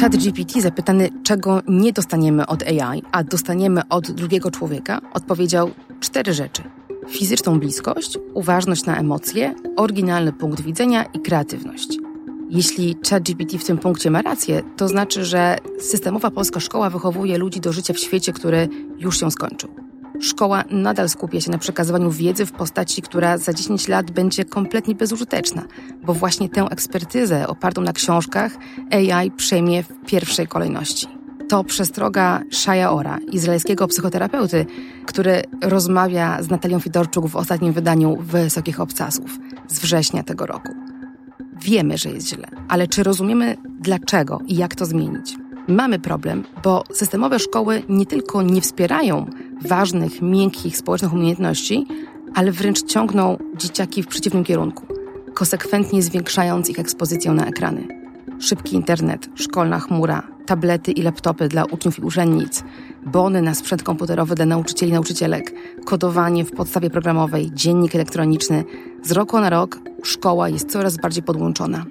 ChatGPT zapytany, czego nie dostaniemy od AI, a dostaniemy od drugiego człowieka, odpowiedział cztery rzeczy: fizyczną bliskość, uważność na emocje, oryginalny punkt widzenia i kreatywność. Jeśli ChatGPT w tym punkcie ma rację, to znaczy, że systemowa polska szkoła wychowuje ludzi do życia w świecie, który już się skończył. Szkoła nadal skupia się na przekazywaniu wiedzy w postaci, która za 10 lat będzie kompletnie bezużyteczna, bo właśnie tę ekspertyzę opartą na książkach AI przejmie w pierwszej kolejności. To przestroga Shaya Ora, izraelskiego psychoterapeuty, który rozmawia z Natalią Fidorczuk w ostatnim wydaniu Wysokich Obcasów z września tego roku. Wiemy, że jest źle, ale czy rozumiemy dlaczego i jak to zmienić? Mamy problem, bo systemowe szkoły nie tylko nie wspierają ważnych, miękkich społecznych umiejętności, ale wręcz ciągną dzieciaki w przeciwnym kierunku, konsekwentnie zwiększając ich ekspozycję na ekrany. Szybki internet, szkolna chmura, tablety i laptopy dla uczniów i uczennic, bony na sprzęt komputerowy dla nauczycieli i nauczycielek, kodowanie w podstawie programowej, dziennik elektroniczny. Z roku na rok szkoła jest coraz bardziej podłączona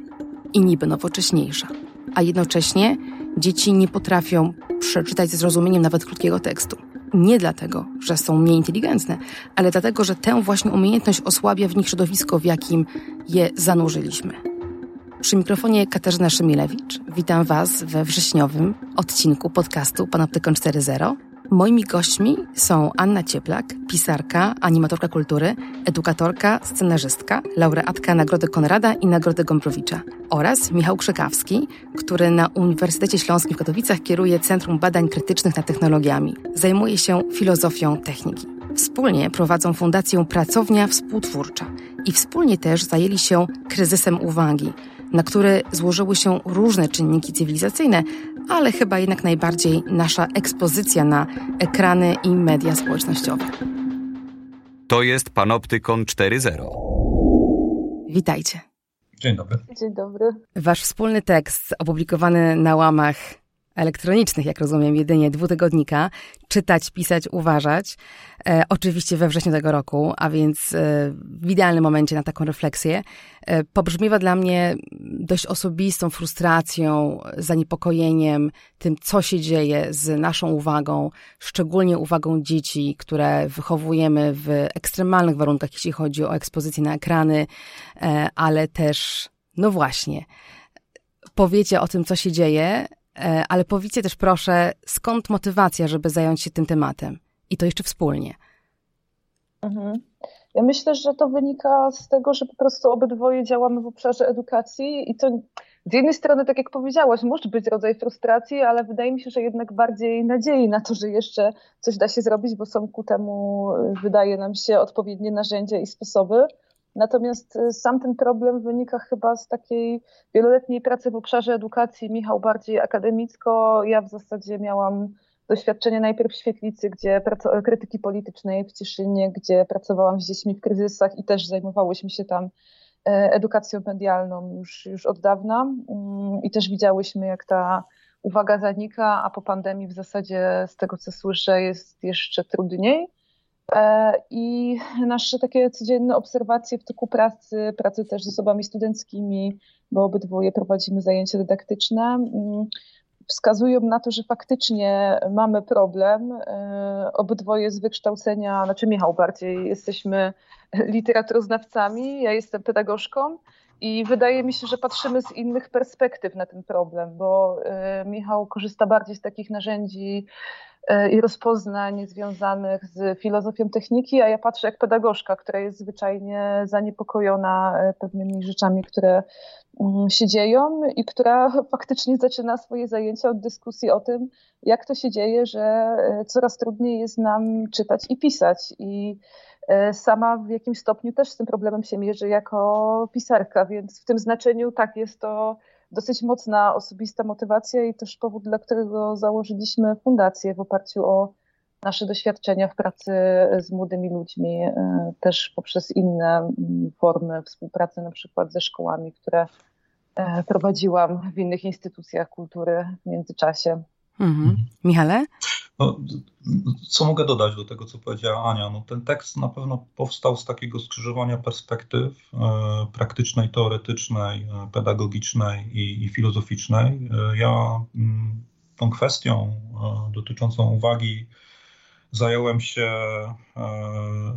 i niby nowocześniejsza. A jednocześnie dzieci nie potrafią przeczytać ze zrozumieniem nawet krótkiego tekstu. Nie dlatego, że są mniej inteligentne, ale dlatego, że tę właśnie umiejętność osłabia w nich środowisko, w jakim je zanurzyliśmy. Przy mikrofonie Katarzyna Szymilewicz. Witam Was we wrześniowym odcinku podcastu Panoptykon 4.0. Moimi gośćmi są Anna Cieplak, pisarka, animatorka kultury, edukatorka, scenarzystka, laureatka Nagrody Konrada i Nagrody Gombrowicza oraz Michał Krzykawski, który na Uniwersytecie Śląskim w Katowicach kieruje Centrum Badań Krytycznych nad Technologiami. Zajmuje się filozofią techniki. Wspólnie prowadzą fundację Pracownia Współtwórcza i wspólnie też zajęli się kryzysem uwagi, na który złożyły się różne czynniki cywilizacyjne, ale chyba jednak najbardziej nasza ekspozycja na ekrany i media społecznościowe. To jest Panoptykon 4.0. Witajcie. Dzień dobry. Dzień dobry. Wasz wspólny tekst opublikowany na łamach elektronicznych, jak rozumiem, jedynie dwutygodnika, czytać, pisać, uważać. E, oczywiście we wrześniu tego roku, a więc e, w idealnym momencie na taką refleksję. E, pobrzmiewa dla mnie dość osobistą frustracją, zaniepokojeniem tym, co się dzieje z naszą uwagą, szczególnie uwagą dzieci, które wychowujemy w ekstremalnych warunkach, jeśli chodzi o ekspozycję na ekrany, e, ale też, no właśnie, powiecie o tym, co się dzieje, ale powiedzcie też proszę, skąd motywacja, żeby zająć się tym tematem? I to jeszcze wspólnie. Mhm. Ja myślę, że to wynika z tego, że po prostu obydwoje działamy w obszarze edukacji i to z jednej strony, tak jak powiedziałaś, może być rodzaj frustracji, ale wydaje mi się, że jednak bardziej nadziei na to, że jeszcze coś da się zrobić, bo są ku temu, wydaje nam się, odpowiednie narzędzia i sposoby. Natomiast y, sam ten problem wynika chyba z takiej wieloletniej pracy w obszarze edukacji. Michał bardziej akademicko, ja w zasadzie miałam doświadczenie najpierw w świetlicy, gdzie krytyki politycznej w Cieszynie, gdzie pracowałam z dziećmi w kryzysach i też zajmowałyśmy się tam e, edukacją medialną już, już od dawna mm, i też widziałyśmy, jak ta uwaga zanika, a po pandemii w zasadzie z tego, co słyszę, jest jeszcze trudniej. E, I nasze takie codzienne obserwacje w toku pracy, pracy też z osobami studenckimi, bo obydwoje prowadzimy zajęcia dydaktyczne, mm, wskazują na to, że faktycznie mamy problem. E, obydwoje z wykształcenia, znaczy Michał bardziej, jesteśmy literaturoznawcami, ja jestem pedagogzką. I wydaje mi się, że patrzymy z innych perspektyw na ten problem, bo e, Michał korzysta bardziej z takich narzędzi i rozpoznań związanych z filozofią techniki, a ja patrzę jak pedagogzka, która jest zwyczajnie zaniepokojona e, pewnymi rzeczami, które mm, się dzieją i która faktycznie zaczyna swoje zajęcia od dyskusji o tym, jak to się dzieje, że e, coraz trudniej jest nam czytać i pisać. I sama w jakimś stopniu też z tym problemem się mierzy jako pisarka, więc w tym znaczeniu tak jest to dosyć mocna osobista motywacja i też powód, dla którego założyliśmy fundację w oparciu o nasze doświadczenia w pracy z młodymi ludźmi, e, też poprzez inne mm, formy współpracy, na przykład ze szkołami, które e, prowadziłam w innych instytucjach kultury w międzyczasie. Mhm. Michale? No, co mogę dodać do tego, co powiedziała Ania? No, ten tekst na pewno powstał z takiego skrzyżowania perspektyw e, praktycznej, teoretycznej, e, pedagogicznej i, i filozoficznej. E, ja m, tą kwestią dotyczącą uwagi Zająłem się e,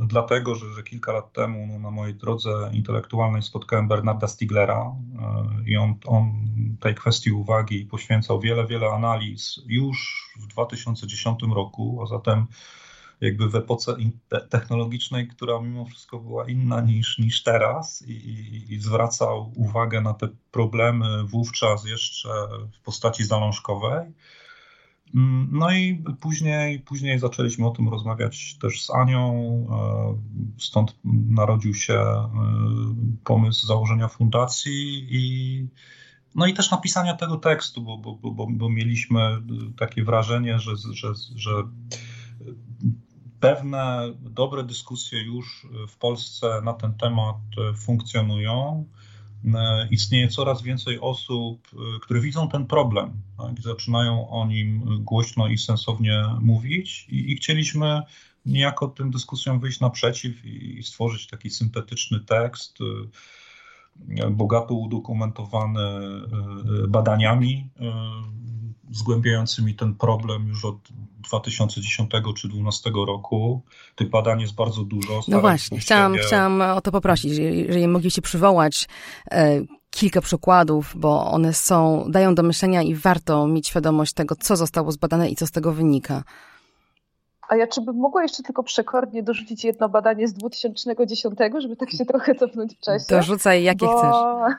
dlatego, że, że, kilka lat temu no, na mojej drodze intelektualnej spotkałem Bernarda Stiglera e, i on, on tej kwestii uwagi poświęcał wiele, wiele analiz już w 2010 roku, a zatem jakby w epoce technologicznej, która mimo wszystko była inna niż, niż teraz i, i, i zwracał uwagę na te problemy wówczas jeszcze w postaci zalążkowej. Mm, no i później, później zaczęliśmy o tym rozmawiać też z Anią. E, stąd narodził się e, pomysł założenia fundacji i, no i też napisania tego tekstu, bo, bo, bo, bo mieliśmy takie wrażenie, że, że, że pewne dobre dyskusje już w Polsce na ten temat funkcjonują. E, istnieje coraz więcej osób, e, które widzą ten problem tak, i zaczynają o nim głośno i sensownie mówić, i, i chcieliśmy niejako tym dyskusjom wyjść naprzeciw i, i stworzyć taki syntetyczny tekst, e, bogato udokumentowany badaniami zgłębiającymi ten problem już od 2010 czy 2012 roku. Tych badań jest bardzo dużo. No właśnie, chciałam, je... chciałam o to poprosić, jeżeli mogliście przywołać e, kilka przykładów, bo one są, dają do myślenia i warto mieć świadomość tego, co zostało zbadane i co z tego wynika. A ja czy bym mogła jeszcze tylko przekornie dorzucić jedno badanie z 2010, żeby tak się trochę cofnąć w czasie? Dorzucaj, jakie bo... chcesz.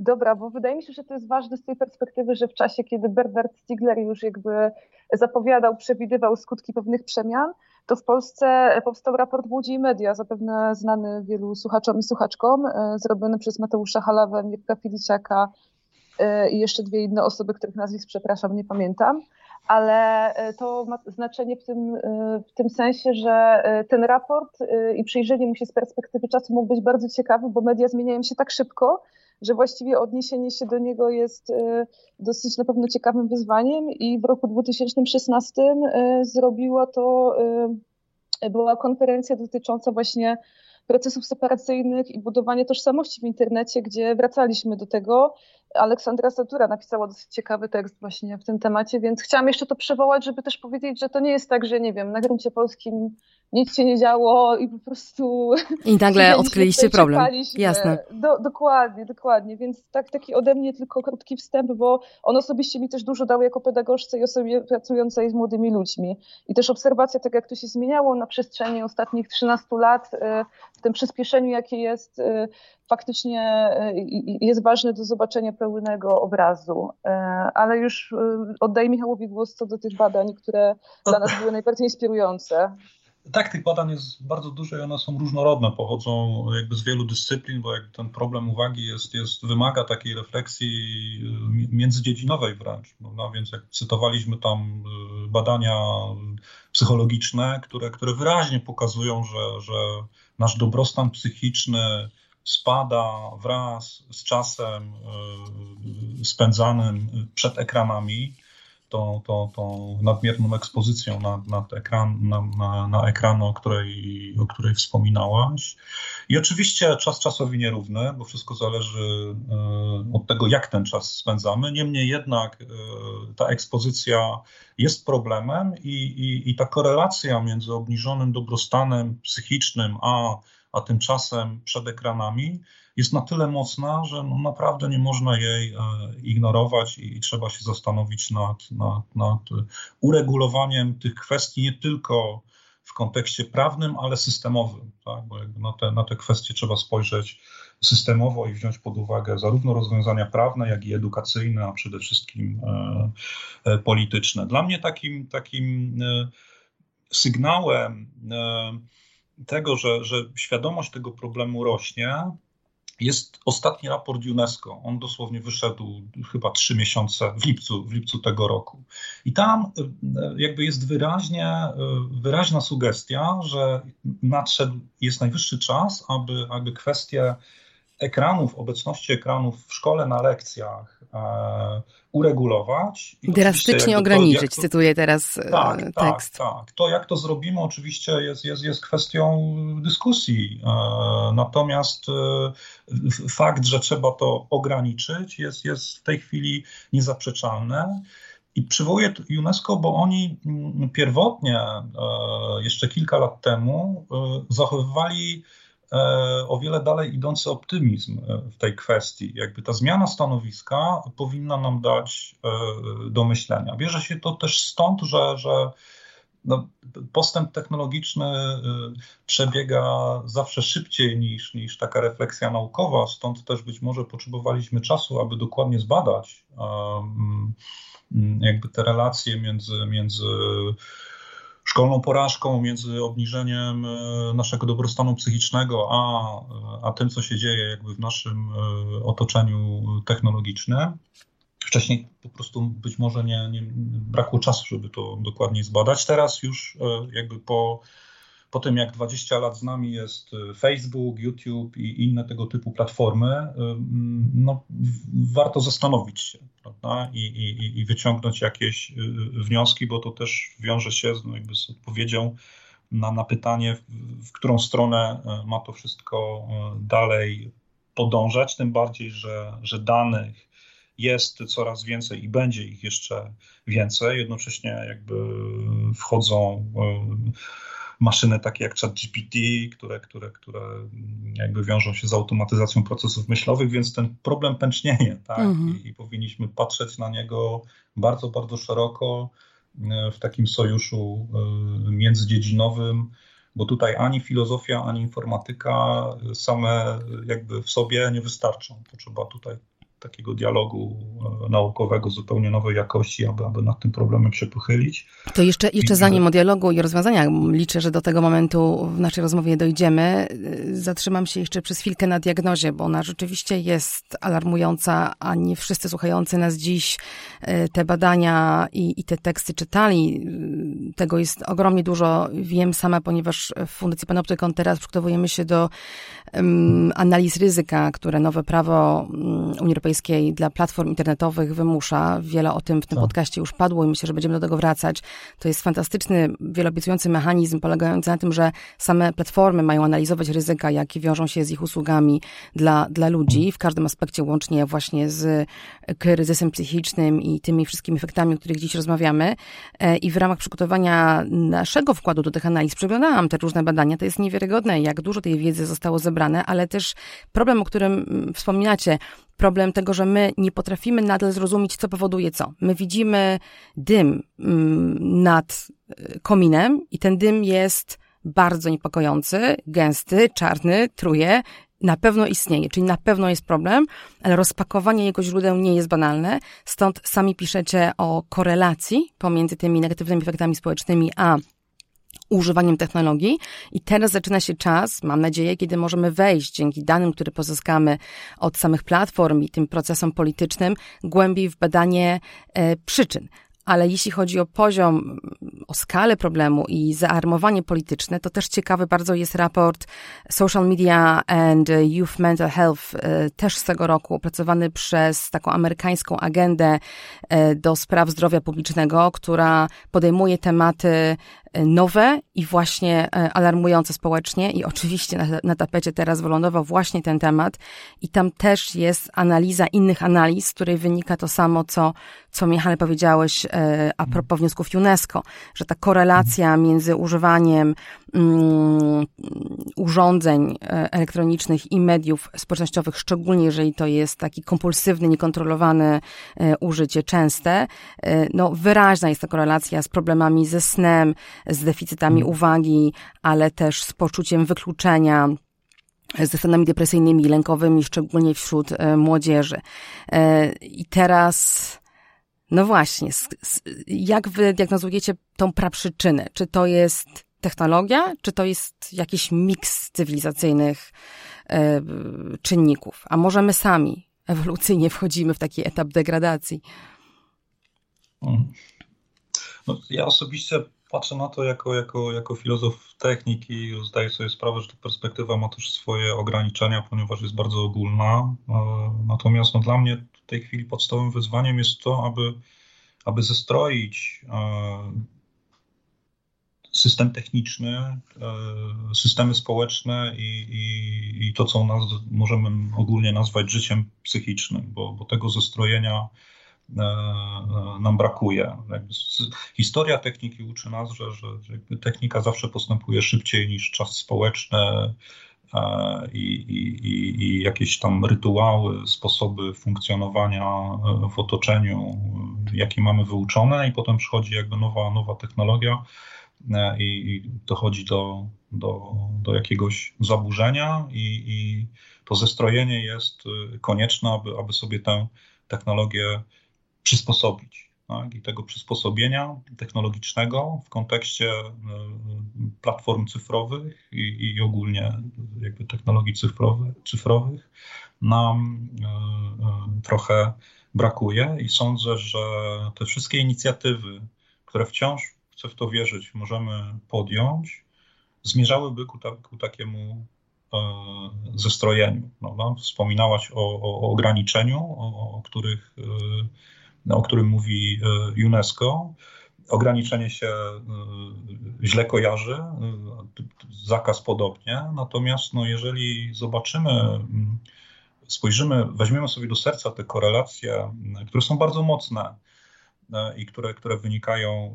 Dobra, bo wydaje mi się, że to jest ważne z tej perspektywy, że w czasie, kiedy Bernard Stiegler już jakby zapowiadał, przewidywał skutki pewnych przemian, to w Polsce powstał raport Łodzi i Media, zapewne znany wielu słuchaczom i słuchaczkom, e, zrobiony przez Mateusza Halawę, Mirka Filiciaka e, i jeszcze dwie inne osoby, których nazwisk, przepraszam, nie pamiętam. Ale e, to ma znaczenie w tym, w tym sensie, że ten raport i przyjrzenie mu się z perspektywy czasu mógł być bardzo ciekawy, bo media zmieniają się tak szybko, że właściwie odniesienie się do niego jest e, dosyć na pewno ciekawym wyzwaniem i w roku 2016 e, zrobiło to, e, była konferencja dotycząca właśnie procesów separacyjnych i budowania tożsamości w internecie, gdzie wracaliśmy do tego. Aleksandra Satura napisała dosyć ciekawy tekst właśnie w tym temacie, więc chciałam jeszcze to przywołać, żeby też powiedzieć, że to nie jest tak, że nie wiem, na gruncie polskim nic się nie działo i po prostu. I nagle odkryliście problem. Jasne. Do, dokładnie, dokładnie. Więc tak, taki ode mnie tylko krótki wstęp, bo on osobiście mi też dużo dał jako pedagogzce i osobie pracującej z młodymi ludźmi. I też obserwacja, tak jak to się zmieniało na przestrzeni ostatnich 13 lat, y, w tym przyspieszeniu, jakie jest, y, faktycznie y, jest ważne do zobaczenia pełnego obrazu. Ale już oddaję Michałowi głos co do tych badań, które dla nas były najbardziej inspirujące. Tak, tych badań jest bardzo dużo i one są różnorodne, pochodzą jakby z wielu dyscyplin, bo ten problem uwagi jest, jest wymaga takiej refleksji y, międzydziedzinowej wręcz. No, więc jak cytowaliśmy tam y, badania psychologiczne, które, które wyraźnie pokazują, że, że nasz dobrostan psychiczny spada wraz z czasem y, spędzanym przed ekranami tą, tą, tą nadmierną ekspozycją na, na, ekran, na, na, na ekran, o której, o której wspominałaś. I oczywiście czas czasowi nierówny, bo wszystko zależy e, od tego, jak ten czas spędzamy. Niemniej jednak e, ta ekspozycja jest problemem i, i, i ta korelacja między obniżonym dobrostanem psychicznym a, a tymczasem przed ekranami jest na tyle mocna, że no naprawdę nie można jej e, ignorować i trzeba się zastanowić nad, nad, nad uregulowaniem tych kwestii nie tylko w kontekście prawnym, ale systemowym, tak? bo na te, na te kwestie trzeba spojrzeć systemowo i wziąć pod uwagę zarówno rozwiązania prawne, jak i edukacyjne, a przede wszystkim e, e, polityczne. Dla mnie takim, takim e, sygnałem e, tego, że, że świadomość tego problemu rośnie, jest ostatni raport UNESCO. On dosłownie wyszedł chyba trzy miesiące w lipcu, w lipcu tego roku. I tam e, jakby jest wyraźnie, e, wyraźna sugestia, że nadszedł, jest najwyższy czas, aby, aby kwestie ekranów, obecności ekranów w szkole na lekcjach e, uregulować. Drastycznie ograniczyć, to, cytuję teraz e, tak, tak, tekst. Tak, tak. To jak to zrobimy oczywiście jest, jest, jest kwestią dyskusji. E, natomiast e, fakt, że trzeba to ograniczyć jest, jest w tej chwili niezaprzeczalny. I przywołuję UNESCO, bo oni mm, pierwotnie, jeszcze kilka lat temu, zachowywali o wiele dalej idący optymizm w tej kwestii. Jakby ta zmiana stanowiska powinna nam dać do myślenia. Bierze się to też stąd, że, że no, postęp technologiczny przebiega zawsze szybciej niż, niż taka refleksja naukowa, stąd też być może potrzebowaliśmy czasu, aby dokładnie zbadać um, jakby te relacje między, między szkolną porażką, między obniżeniem e, naszego dobrostanu psychicznego, a, a tym, co się dzieje jakby w naszym e, otoczeniu technologicznym. Wcześniej po prostu być może nie, nie brakło czasu, żeby to dokładnie zbadać. Teraz już e, jakby po po tym jak 20 lat z nami jest y, Facebook, YouTube i inne tego typu platformy, y, mm, no, warto zastanowić się prawda? I, i, i wyciągnąć jakieś y, wnioski, bo to też wiąże się z, no, jakby z odpowiedzią na, na pytanie, w, w którą stronę ma to wszystko dalej podążać, tym bardziej, że, że danych jest coraz więcej i będzie ich jeszcze więcej. Jednocześnie jakby wchodzą maszyny takie jak ChatGPT, które, które, które jakby wiążą się z automatyzacją procesów myślowych, więc ten problem pęcznieje, tak? Mhm. I, I, powinniśmy patrzeć na niego bardzo, bardzo szeroko e, w takim sojuszu e, międzydziedzinowym, bo tutaj ani filozofia, ani informatyka same jakby w sobie nie wystarczą. To trzeba tutaj takiego dialogu e, naukowego zupełnie nowej jakości, aby, aby nad tym problemem się pochylić. To jeszcze, jeszcze zanim o dialogu i rozwiązaniach, liczę, że do tego momentu w naszej rozmowie dojdziemy, e, zatrzymam się jeszcze przez chwilkę na diagnozie, bo ona rzeczywiście jest alarmująca, a nie wszyscy słuchający nas dziś e, te badania i, i te teksty czytali. Tego jest ogromnie dużo. Wiem sama, ponieważ w Fundacji Panoptykon teraz przygotowujemy się do um, analiz ryzyka, które nowe prawo um, Unii Europejskiej Europejskiej dla platform internetowych wymusza. Wiele o tym w tym tak. podcaście już padło i myślę, że będziemy do tego wracać. To jest fantastyczny, wieloobiecujący mechanizm polegający na tym, że same platformy mają analizować ryzyka, jakie wiążą się z ich usługami dla, dla ludzi w każdym aspekcie, łącznie właśnie z kryzysem psychicznym i tymi wszystkimi efektami, o których dziś rozmawiamy. E, I w ramach przygotowania naszego wkładu do tych analiz przeglądałam te różne badania. To jest niewiarygodne, jak dużo tej wiedzy zostało zebrane, ale też problem, o którym mm, wspominacie, problem tego, że my nie potrafimy nadal zrozumieć, co powoduje co. My widzimy dym mm, nad y, kominem i ten dym jest bardzo niepokojący, gęsty, czarny, truje, na pewno istnieje, czyli na pewno jest problem, ale rozpakowanie jego źródeł nie jest banalne. Stąd sami piszecie o korelacji pomiędzy tymi negatywnymi efektami społecznymi a używaniem technologii. I teraz zaczyna się czas, mam nadzieję, kiedy możemy wejść dzięki danym, które pozyskamy od samych platform i tym procesom politycznym, głębiej w badanie e, przyczyn ale jeśli chodzi o poziom, o skalę problemu i zaarmowanie polityczne, to też ciekawy bardzo jest raport Social Media and Youth Mental Health, e, też z tego roku, opracowany przez taką amerykańską agendę e, do spraw zdrowia publicznego, która podejmuje tematy E, nowe i właśnie alarmujące społecznie i oczywiście na, na tapecie teraz wylądował właśnie ten temat. I tam też jest analiza innych analiz, z której wynika to samo, co, co Michale powiedziałeś a propos wniosków UNESCO, że ta korelacja między używaniem mm, urządzeń elektronicznych i mediów społecznościowych, szczególnie jeżeli to jest taki kompulsywny, niekontrolowane użycie, częste, no wyraźna jest ta korelacja z problemami ze snem, z deficytami mm. uwagi, ale też z poczuciem wykluczenia ze stanami depresyjnymi, lękowymi, szczególnie wśród e, młodzieży. E, I teraz, no właśnie, jak wy diagnozujecie tą praprzyczynę? Czy to jest technologia, czy to jest jakiś miks cywilizacyjnych e, czynników? A może my sami ewolucyjnie wchodzimy w taki etap degradacji? Mm. No, ja osobiście patrzę na to jako, jako, jako filozof techniki, zdaję sobie sprawę, że ta perspektywa ma też swoje ograniczenia, ponieważ jest bardzo ogólna. E, natomiast no, dla mnie tej chwili podstawowym wyzwaniem jest to, aby, aby zestroić e, system techniczny, e, systemy społeczne i, i, i to, co nas możemy ogólnie nazwać życiem psychicznym, bo, bo tego zestrojenia E, nam brakuje. Historia techniki uczy nas, że, że, technika zawsze postępuje szybciej niż czas społeczny i, i, i, jakieś tam rytuały, sposoby funkcjonowania w otoczeniu, jakie mamy wyuczone, i potem przychodzi jakby nowa, nowa technologia i, i dochodzi do, do, do jakiegoś zaburzenia, i, i to zestrojenie jest konieczne, aby, aby sobie tę technologię przysposobić. Tak? I tego przysposobienia technologicznego w kontekście e, platform cyfrowych i, i ogólnie jakby technologii cyfrowych, cyfrowych nam e, e, trochę brakuje i sądzę, że te wszystkie inicjatywy, które wciąż, chcę w to wierzyć, możemy podjąć, zmierzałyby ku, ta, ku takiemu zestrojeniu. Wspominałaś o, o ograniczeniu, o, o których o którym mówi e, UNESCO. Ograniczenie się e, źle kojarzy, e, zakaz podobnie. Natomiast no, jeżeli zobaczymy, mm, spojrzymy, weźmiemy sobie do serca te korelacje, które są bardzo mocne i które, które wynikają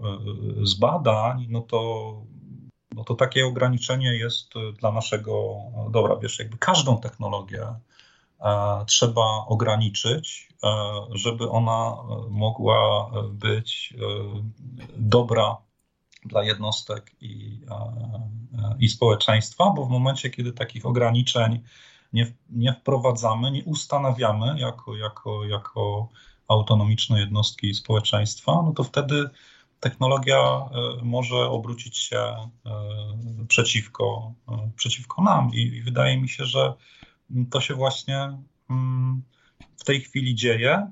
z badań, no to, no to takie ograniczenie jest dla naszego dobra. Wiesz, jakby każdą technologię trzeba ograniczyć, żeby ona mogła być dobra dla jednostek i, i społeczeństwa, bo w momencie, kiedy takich ograniczeń nie, nie wprowadzamy, nie ustanawiamy jako, jako, jako autonomiczne jednostki społeczeństwa, no to wtedy technologia może obrócić się przeciwko, przeciwko nam. I wydaje mi się, że to się właśnie mm, w tej chwili dzieje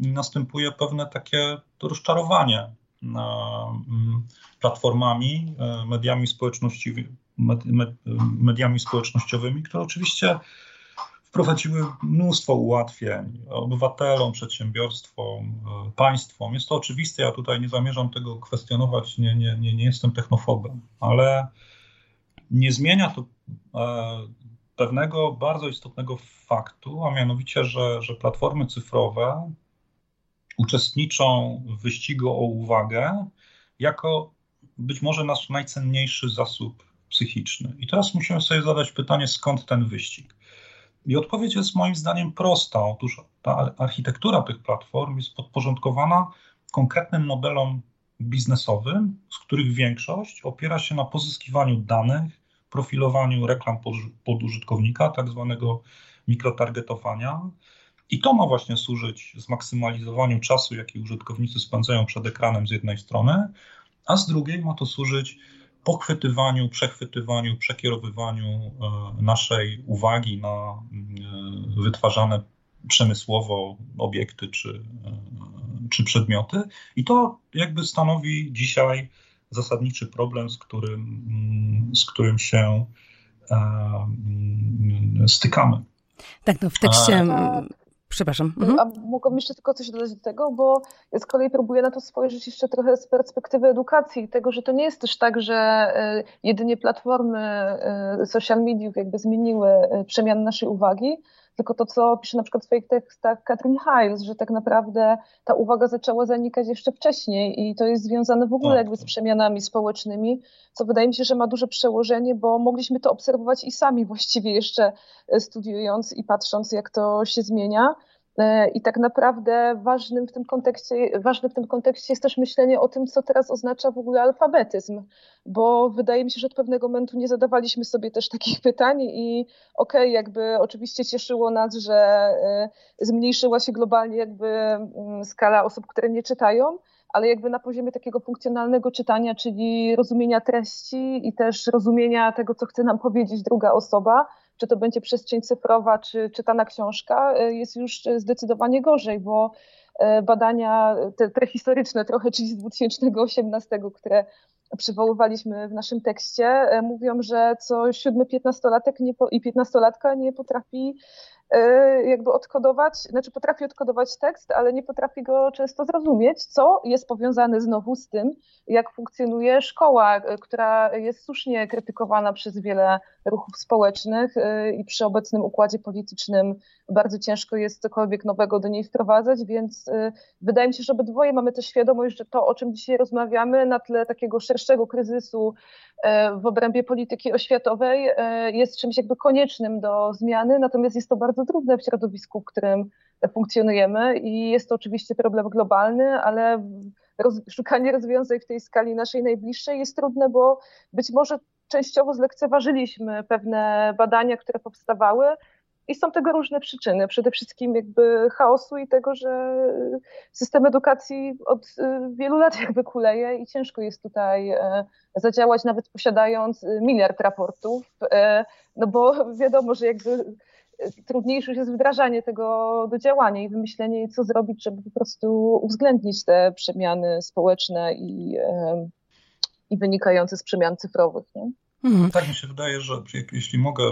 i następuje pewne takie rozczarowanie mm, platformami, e, mediami społecznościowymi, mediami społecznościowymi, które oczywiście wprowadziły mnóstwo ułatwień obywatelom, przedsiębiorstwom, e, państwom. Jest to oczywiste, ja tutaj nie zamierzam tego kwestionować, nie, nie, nie, nie jestem technofobem, ale nie zmienia to e, pewnego bardzo istotnego faktu, a mianowicie, że, że platformy cyfrowe uczestniczą w wyścigu o uwagę jako być może nasz najcenniejszy zasób psychiczny. I teraz musimy sobie zadać pytanie, skąd ten wyścig? I odpowiedź jest moim zdaniem prosta. Otóż ta architektura tych platform jest podporządkowana konkretnym modelom biznesowym, z których większość opiera się na pozyskiwaniu danych, profilowaniu reklam pod użytkownika, tak zwanego mikrotargetowania. I to ma właśnie służyć zmaksymalizowaniu czasu, jaki użytkownicy spędzają przed ekranem z jednej strony, a z drugiej ma to służyć pochwytywaniu, przechwytywaniu, przekierowywaniu e, naszej uwagi na e, wytwarzane przemysłowo obiekty czy, e, czy przedmioty. I to jakby stanowi dzisiaj zasadniczy problem, z którym, mm, z którym się e, mm, stykamy. Tak, no w tekście. A... Przepraszam. Mhm. A mogłabym jeszcze tylko coś dodać do tego, bo ja z kolei próbuję na to spojrzeć jeszcze trochę z perspektywy edukacji, tego, że to nie jest też tak, że e, jedynie platformy e, social mediów jakby zmieniły przemian naszej uwagi, tylko to, co pisze na przykład w swoich tekstach Katrin Hiles, że tak naprawdę ta uwaga zaczęła zanikać jeszcze wcześniej i to jest związane w ogóle tak, jakby z przemianami społecznymi, co wydaje mi się, że ma duże przełożenie, bo mogliśmy to obserwować i sami właściwie jeszcze studiując i patrząc, jak to się zmienia. E, I tak naprawdę ważnym w tym kontekście, ważne w tym kontekście jest też myślenie o tym, co teraz oznacza w ogóle alfabetyzm, bo wydaje mi się, że od pewnego momentu nie zadawaliśmy sobie też takich pytań i okej, okay, jakby oczywiście cieszyło nas, że e, zmniejszyła się globalnie jakby mm, skala osób, które nie czytają, ale jakby na poziomie takiego funkcjonalnego czytania, czyli rozumienia treści i też rozumienia tego, co chce nam powiedzieć druga osoba, czy to będzie przestrzeń cyfrowa, czy czytana książka, e, jest już zdecydowanie gorzej, bo e, badania te prehistoryczne trochę, czyli z 2018, które przywoływaliśmy w naszym tekście, mówią, że co siódmy piętnastolatek i piętnastolatka nie potrafi E, jakby odkodować, znaczy potrafi odkodować tekst, ale nie potrafi go często zrozumieć, co jest powiązane znowu z tym, jak funkcjonuje szkoła, e, która jest słusznie krytykowana przez wiele ruchów społecznych e, i przy obecnym układzie politycznym bardzo ciężko jest cokolwiek nowego do niej wprowadzać, więc wydaje mi się, że obydwoje mamy też świadomość, że to, o czym dzisiaj rozmawiamy, na tle takiego szerszego kryzysu w obrębie polityki oświatowej jest czymś jakby koniecznym do zmiany, natomiast jest to bardzo bardzo trudne w środowisku, w którym funkcjonujemy i jest to oczywiście problem globalny, ale roz, szukanie rozwiązań w tej skali naszej najbliższej jest trudne, bo być może częściowo zlekceważyliśmy pewne badania, które powstawały i są tego różne przyczyny. Przede wszystkim jakby chaosu i tego, że system edukacji od wielu lat jakby kuleje i ciężko jest tutaj e, zadziałać, nawet posiadając miliard raportów, e, no bo wiadomo, że jakby trudniejsze jest wdrażanie tego do działania i wymyślenie, co zrobić, żeby po prostu uwzględnić te przemiany społeczne i, i wynikające z przemian cyfrowych. Nie? Mhm. Tak mi się wydaje, że jeśli mogę,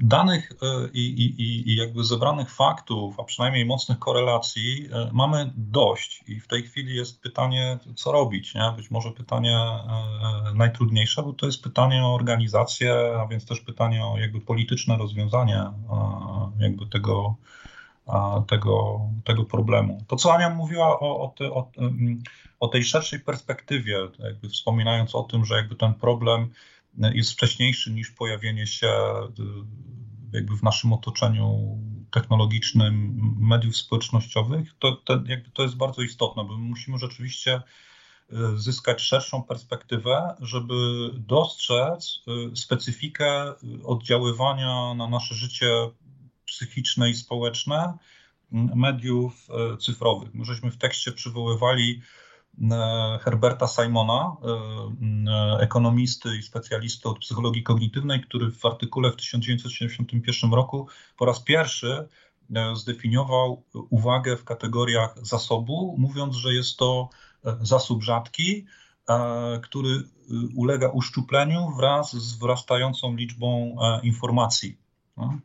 danych e, i, i, i jakby zebranych faktów, a przynajmniej mocnych korelacji e, mamy dość i w tej chwili jest pytanie, co robić, nie? Być może pytanie e, najtrudniejsze, bo to jest pytanie o organizację, a więc też pytanie o jakby polityczne rozwiązanie jakby tego, tego, tego problemu. To, co Ania mówiła o, o, o, o tej szerszej perspektywie, jakby wspominając o tym, że jakby ten problem jest wcześniejszy niż pojawienie się y, jakby w naszym otoczeniu technologicznym mediów społecznościowych, to, to, jakby to jest bardzo istotne, bo my musimy rzeczywiście y, zyskać szerszą perspektywę, żeby dostrzec specyfikę oddziaływania na nasze życie psychiczne i społeczne mediów cyfrowych. My żeśmy w tekście przywoływali E, Herberta Simona, e, e, ekonomisty i specjalisty od psychologii kognitywnej, który w artykule w 1971 roku po raz pierwszy zdefiniował uwagę w kategoriach zasobu, mówiąc, że jest to zasób rzadki, który ulega uszczupleniu wraz z wzrastającą liczbą informacji. No.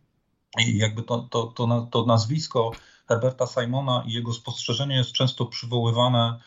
I jakby to, to, to, to nazwisko Herberta Simona i jego spostrzeżenie jest często przywoływane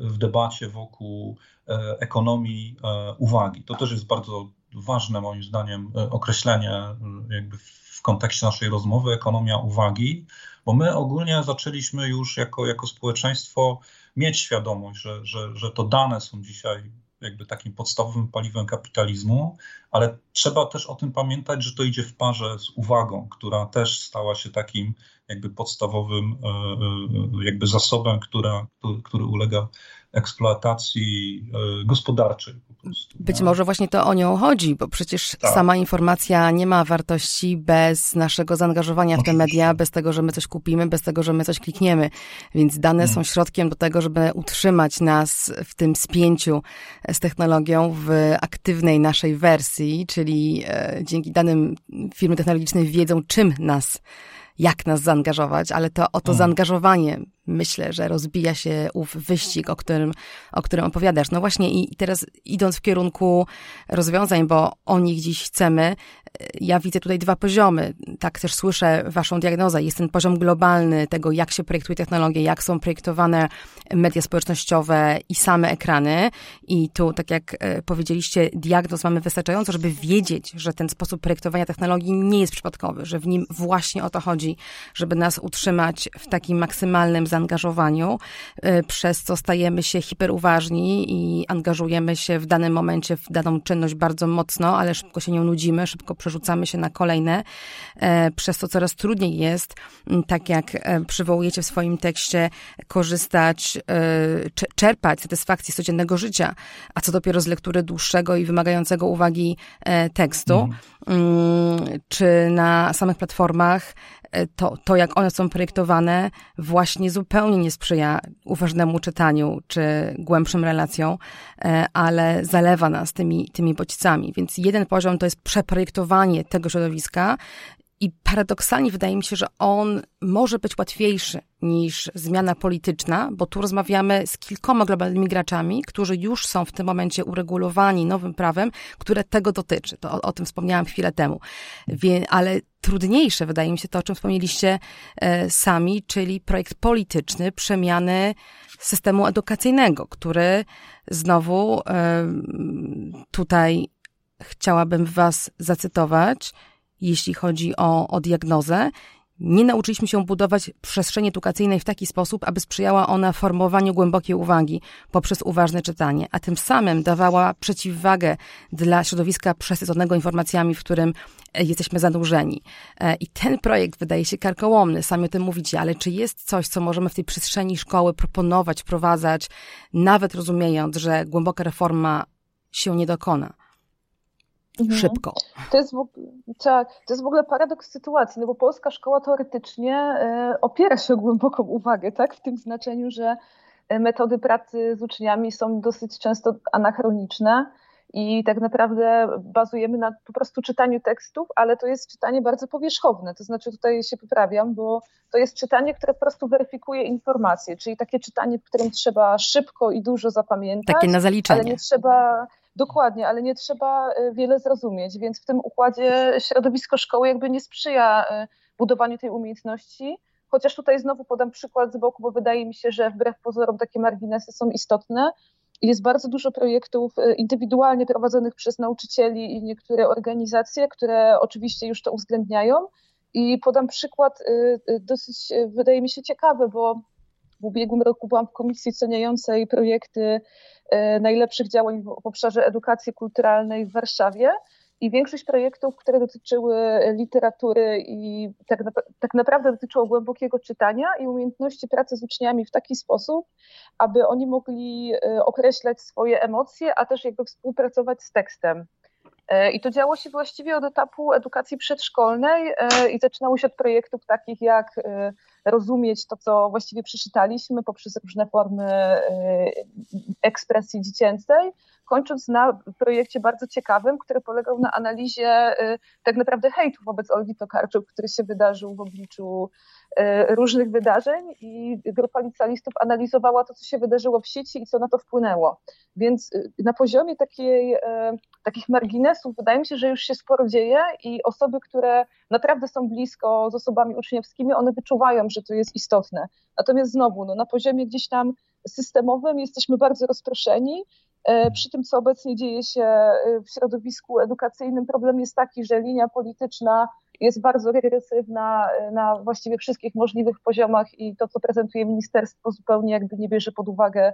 w debacie wokół e, ekonomii e, uwagi. To też jest bardzo ważne moim zdaniem e, określenie jakby w kontekście naszej rozmowy ekonomia uwagi, bo my ogólnie zaczęliśmy już jako, jako społeczeństwo mieć świadomość, że, że, że to dane są dzisiaj jakby takim podstawowym paliwem kapitalizmu, ale trzeba też o tym pamiętać, że to idzie w parze z uwagą, która też stała się takim jakby podstawowym e, e, jakby zasobem, która, który ulega eksploatacji e, gospodarczej po prostu. Być może właśnie to o nią chodzi, bo przecież tak. sama informacja nie ma wartości bez naszego zaangażowania w te media, bez tego, że my coś kupimy, bez tego, że my coś klikniemy. Więc dane hmm. są środkiem do tego, żeby utrzymać nas w tym spięciu z technologią w aktywnej naszej wersji, czyli dzięki danym firmy technologiczne wiedzą, czym nas jak nas zaangażować, ale to o to mm. zaangażowanie myślę, że rozbija się ów wyścig, o którym, o którym opowiadasz. No właśnie i teraz idąc w kierunku rozwiązań, bo o nich dziś chcemy, ja widzę tutaj dwa poziomy. Tak też słyszę waszą diagnozę. Jest ten poziom globalny tego, jak się projektuje technologie, jak są projektowane media społecznościowe i same ekrany. I tu, tak jak e, powiedzieliście, diagnoz mamy wystarczająco, żeby wiedzieć, że ten sposób projektowania technologii nie jest przypadkowy, że w nim właśnie o to chodzi, żeby nas utrzymać w takim maksymalnym zaangażowaniu, e, przez co stajemy się hiperuważni i angażujemy się w danym momencie w daną czynność bardzo mocno, ale szybko się nią nudzimy, szybko przerzucamy się na kolejne, e, przez to coraz trudniej jest, tak jak e, przywołujecie w swoim tekście, korzystać, czerpać satysfakcję z codziennego życia, a co dopiero z lektury dłuższego i wymagającego uwagi tekstu, mhm. mm. czy na samych platformach E, to, to, jak one są projektowane, właśnie zupełnie nie sprzyja uważnemu czytaniu czy głębszym relacjom, e, ale zalewa nas tymi, tymi bodźcami. Więc jeden poziom to jest przeprojektowanie tego środowiska, I paradoksalnie wydaje mi się, że on może być łatwiejszy niż zmiana polityczna, bo tu rozmawiamy z kilkoma globalnymi graczami, którzy już są w tym momencie uregulowani nowym prawem, które tego dotyczy. To o, o tym wspomniałam chwilę temu. Wie, ale trudniejsze wydaje mi się to, o czym wspomnieliście e, sami, czyli projekt polityczny przemiany systemu edukacyjnego, który znowu e, tutaj chciałabym Was zacytować jeśli chodzi o, o diagnozę. Nie nauczyliśmy się budować przestrzeni edukacyjnej w taki sposób, aby sprzyjała ona formowaniu głębokiej uwagi poprzez uważne czytanie, a tym samym dawała przeciwwagę dla środowiska przesyconego informacjami, w którym e, jesteśmy zanurzeni. E, I ten projekt wydaje się karkołomny, sami o tym mówicie, ale czy jest coś, co możemy w tej przestrzeni szkoły proponować, wprowadzać, nawet rozumiejąc, że głęboka reforma się nie dokona? Mhm. szybko. To jest, w, tak, to jest w ogóle paradoks sytuacji, no bo polska szkoła teoretycznie y, opiera się o głęboką uwagę, tak? W tym znaczeniu, że e, metody pracy z uczniami są dosyć często anachroniczne i tak naprawdę bazujemy na po prostu czytaniu tekstów, ale to jest czytanie bardzo powierzchowne. To znaczy, tutaj się poprawiam, bo to jest czytanie, które po prostu weryfikuje informacje, czyli takie czytanie, w którym trzeba szybko i dużo zapamiętać. Takie na zaliczenie. Ale nie trzeba Dokładnie, ale nie trzeba e, wiele zrozumieć, więc w tym układzie środowisko szkoły jakby nie sprzyja e, budowaniu tej umiejętności. Chociaż tutaj znowu podam przykład z boku, bo wydaje mi się, że wbrew pozorom takie marginesy są istotne. Jest bardzo dużo projektów e, indywidualnie prowadzonych przez nauczycieli i niektóre organizacje, które oczywiście już to uwzględniają. I podam przykład dosyć, wydaje mi się, ciekawy, bo w ubiegłym roku byłam w komisji ceniającej projekty e, najlepszych działań w obszarze edukacji kulturalnej w Warszawie. I większość projektów, które dotyczyły literatury i tak, na, tak, naprawdę dotyczyło głębokiego czytania i umiejętności pracy z uczniami w taki sposób, aby oni mogli e, określać swoje emocje, a też jakby współpracować z tekstem. E, I to działo się właściwie od etapu edukacji przedszkolnej i zaczynało się od projektów takich jak rozumieć to, co właściwie przeczytaliśmy poprzez różne formy y, ekspresji dziecięcej, kończąc na projekcie bardzo ciekawym, który polegał na analizie y, tak naprawdę hejtu wobec Olgi Tokarczuk, który się wydarzył w obliczu y, różnych wydarzeń i grupa licealistów analizowała to, co się wydarzyło w sieci i co na to wpłynęło. Więc na poziomie takiej, takich marginesów wydaje mi się, że już się sporo dzieje i osoby, które naprawdę są blisko z osobami uczniowskimi, one wyczuwają, że to jest istotne. Natomiast znowu, no, na poziomie gdzieś tam systemowym jesteśmy bardzo rozproszeni. E, przy tym, co obecnie dzieje się e, w środowisku edukacyjnym, problem jest taki, że linia polityczna jest bardzo regresywna e, na właściwie wszystkich możliwych poziomach i to, co prezentuje ministerstwo, zupełnie jakby nie bierze pod uwagę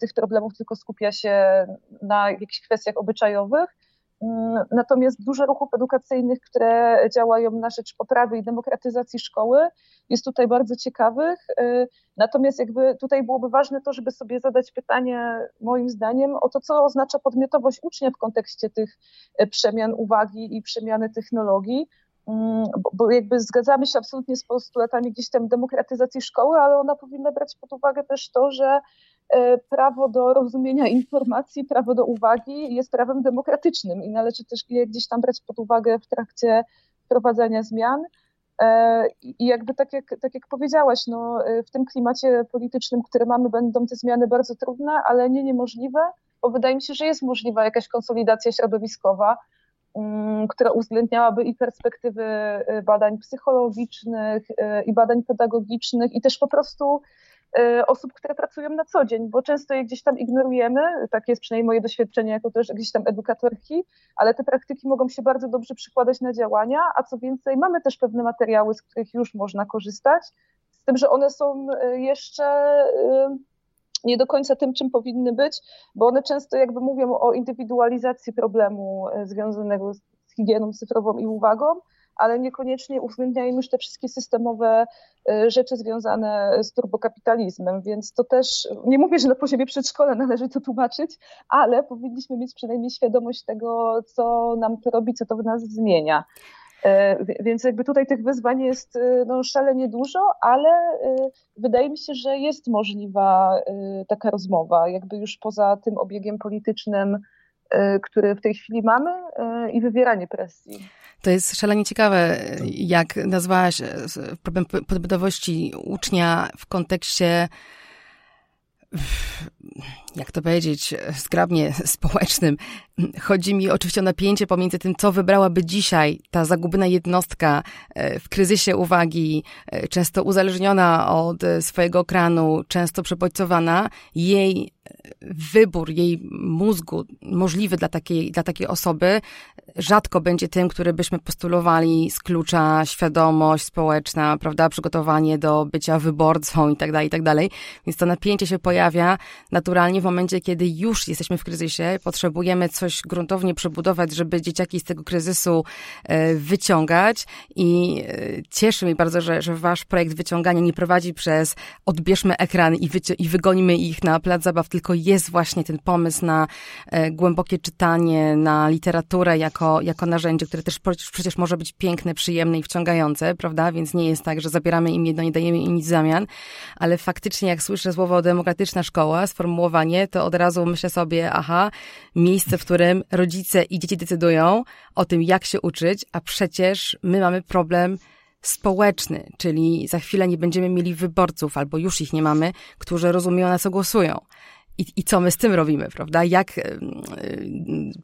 tych problemów, tylko skupia się na jakichś kwestiach obyczajowych. Mm, natomiast dużo ruchów edukacyjnych, które działają na rzecz poprawy i demokratyzacji szkoły, jest tutaj bardzo ciekawych. Y, natomiast jakby tutaj byłoby ważne to, żeby sobie zadać pytanie, moim zdaniem, o to, co oznacza podmiotowość ucznia w kontekście tych y, przemian uwagi i przemiany technologii. Mm, bo, jakby zgadzamy się absolutnie z postulatami gdzieś tam demokratyzacji szkoły, ale ona powinna brać pod uwagę też to, że E, prawo do rozumienia informacji, prawo do uwagi jest prawem demokratycznym i należy też je gdzieś tam brać pod uwagę w trakcie wprowadzania zmian. E, I jakby tak jak, tak jak powiedziałaś, no, e, w tym klimacie politycznym, który mamy, będą te zmiany bardzo trudne, ale nie niemożliwe, bo wydaje mi się, że jest możliwa jakaś konsolidacja środowiskowa, która uwzględniałaby i perspektywy badań psychologicznych, i badań pedagogicznych, i też po prostu Y, osób, które pracują na co dzień, bo często je gdzieś tam ignorujemy, takie jest przynajmniej moje doświadczenie jako też gdzieś tam edukatorki, ale te praktyki mogą się bardzo dobrze przykładać na działania, a co więcej, mamy też pewne materiały, z których już można korzystać, z tym, że one są y, jeszcze y, nie do końca tym, czym powinny być, bo one często jakby mówią o indywidualizacji problemu związanego z higieną cyfrową i uwagą, ale niekoniecznie uwzględniają już te wszystkie systemowe y, rzeczy związane z turbokapitalizmem, więc to też, nie mówię, że na poziomie przedszkola należy to tłumaczyć, ale powinniśmy mieć przynajmniej świadomość tego, co nam to robi, co to w nas zmienia. Y, więc jakby tutaj tych wyzwań jest y, no, szalenie dużo, ale wydaje mi się, że jest możliwa taka rozmowa, jakby już poza tym obiegiem politycznym który w tej chwili mamy i wywieranie presji. To jest szalenie ciekawe, jak nazwałaś problem podmiotowości ucznia w kontekście jak to powiedzieć, zgrabnie społecznym. Chodzi mi oczywiście o napięcie pomiędzy tym, co wybrałaby dzisiaj ta zagubna jednostka e, w kryzysie uwagi, e, często uzależniona od swojego ekranu, często przebodźcowana, jej wybór jej mózgu możliwy dla takiej, dla takiej osoby rzadko będzie tym, który byśmy postulowali z klucza świadomość społeczna, prawda, przygotowanie do bycia wyborcą i tak dalej, i tak dalej. Więc to napięcie się pojawia naturalnie w momencie, kiedy już jesteśmy w kryzysie, potrzebujemy coś gruntownie przebudować, żeby dzieciaki z tego kryzysu e, wyciągać i e, cieszy mnie bardzo, że, że wasz projekt wyciągania nie prowadzi przez odbierzmy ekran i, i wygonimy ich na plac zabaw, tylko jest właśnie ten pomysł na e, głębokie czytanie, na literaturę jako, jako narzędzie, które też przecież może być piękne, przyjemne i wciągające, prawda? Więc nie jest tak, że zabieramy im jedno, nie dajemy im nic w zamian, ale faktycznie jak słyszę słowo demokratyczna szkoła, sformułowanie, to od razu myślę sobie, aha, miejsce, w którym rodzice i dzieci decydują o tym, jak się uczyć, a przecież my mamy problem społeczny, czyli za chwilę nie będziemy mieli wyborców, albo już ich nie mamy, którzy rozumieją, na co głosują. I, I co my z tym robimy, prawda? Jak yy,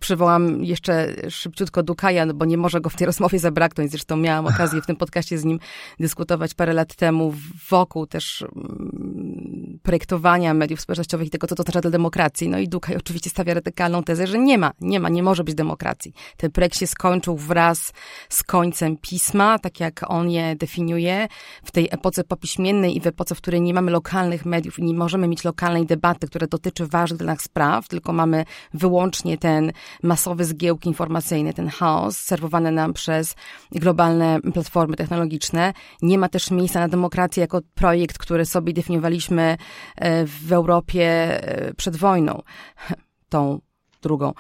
przywołam jeszcze szybciutko Dukaja, no bo nie może go w tej rozmowie zabraknąć. Zresztą miałam okazję w tym podcaście z nim dyskutować parę lat temu wokół też yy, projektowania mediów społecznościowych i tego, co to oznacza dla demokracji. No i Dukaj oczywiście stawia radykalną tezę, że nie ma, nie ma, nie może być demokracji. Ten projekt się skończył wraz z końcem pisma, tak jak on je definiuje, w tej epoce popiśmiennej i w epoce, w której nie mamy lokalnych mediów i nie możemy mieć lokalnej debaty, która do dotyczy ważnych spraw, tylko mamy wyłącznie ten masowy zgiełk informacyjny, ten chaos serwowany nam przez globalne platformy technologiczne. Nie ma też miejsca na demokrację jako projekt, który sobie definiowaliśmy e, w Europie e, przed wojną, tą drugą.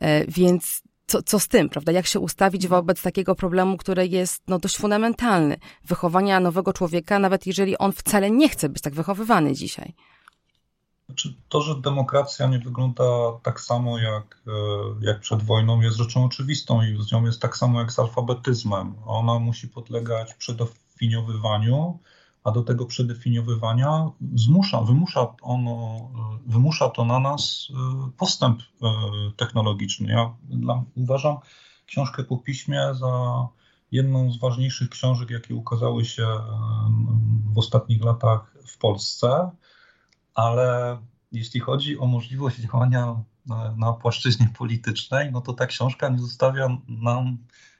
E, więc co, co z tym, prawda? Jak się ustawić wobec takiego problemu, który jest no, dość fundamentalny? Wychowania nowego człowieka, nawet jeżeli on wcale nie chce być tak wychowywany dzisiaj. Znaczy, to, że demokracja nie wygląda tak samo jak, e, jak przed wojną, jest rzeczą oczywistą i z nią jest tak samo jak z alfabetyzmem. Ona musi podlegać przedefiniowywaniu, a do tego przedefiniowywania zmusza, wymusza, ono, e, wymusza to na nas e, postęp technologiczny. Ja dla, uważam książkę po piśmie za jedną z ważniejszych książek, jakie ukazały się w ostatnich latach w Polsce ale jeśli chodzi o możliwość działania na, na płaszczyźnie politycznej, no to ta książka nie zostawia nam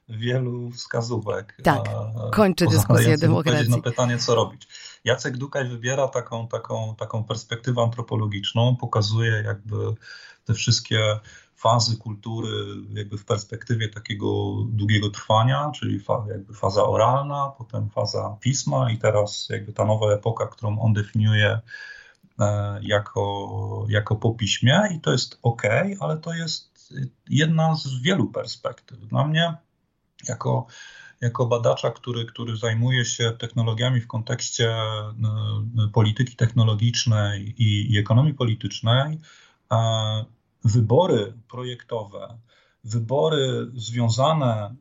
wielu wskazówek. Tak, kończy dyskusję demokracji. na pytanie, co robić. Jacek Dukaj wybiera taką, taką, taką perspektywę antropologiczną, pokazuje jakby te wszystkie fazy kultury jakby w perspektywie takiego długiego trwania, czyli fa, jakby faza oralna, potem faza pisma i teraz jakby ta nowa epoka, którą on definiuje E, jako, jako po piśmie i to jest ok, ale to jest jedna z wielu perspektyw. Dla mnie, jako, jako badacza, który, który zajmuje się technologiami w kontekście e, polityki technologicznej i, i ekonomii politycznej, e, wybory projektowe, wybory związane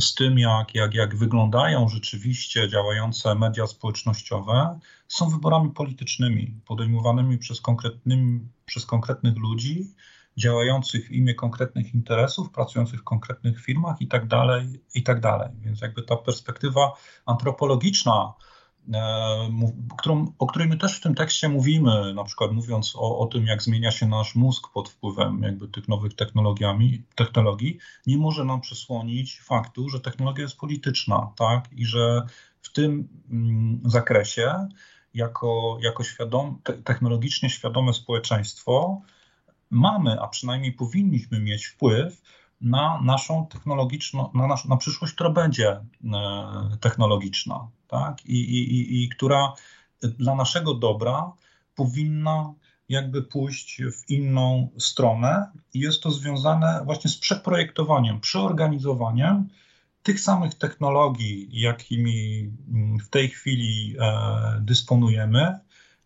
z tym, jak, jak, jak wyglądają rzeczywiście działające media społecznościowe, są wyborami politycznymi, podejmowanymi przez, przez konkretnych ludzi, działających w imię konkretnych interesów, pracujących w konkretnych firmach i tak dalej, i tak. Więc jakby ta perspektywa antropologiczna, e, którą, o której my też w tym tekście mówimy, na przykład mówiąc o, o tym, jak zmienia się nasz mózg pod wpływem jakby tych nowych technologiami, technologii, nie może nam przysłonić faktu, że technologia jest polityczna, tak? I że w tym mm, zakresie jako, jako świadom, technologicznie świadome społeczeństwo mamy, a przynajmniej powinniśmy mieć wpływ na naszą technologiczną, na, nasz, na przyszłość, która będzie e, technologiczna, tak? I, i, i która dla naszego dobra powinna jakby pójść w inną stronę. I jest to związane właśnie z przeprojektowaniem, przeorganizowaniem tych samych technologii, jakimi mm, w tej chwili e, dysponujemy,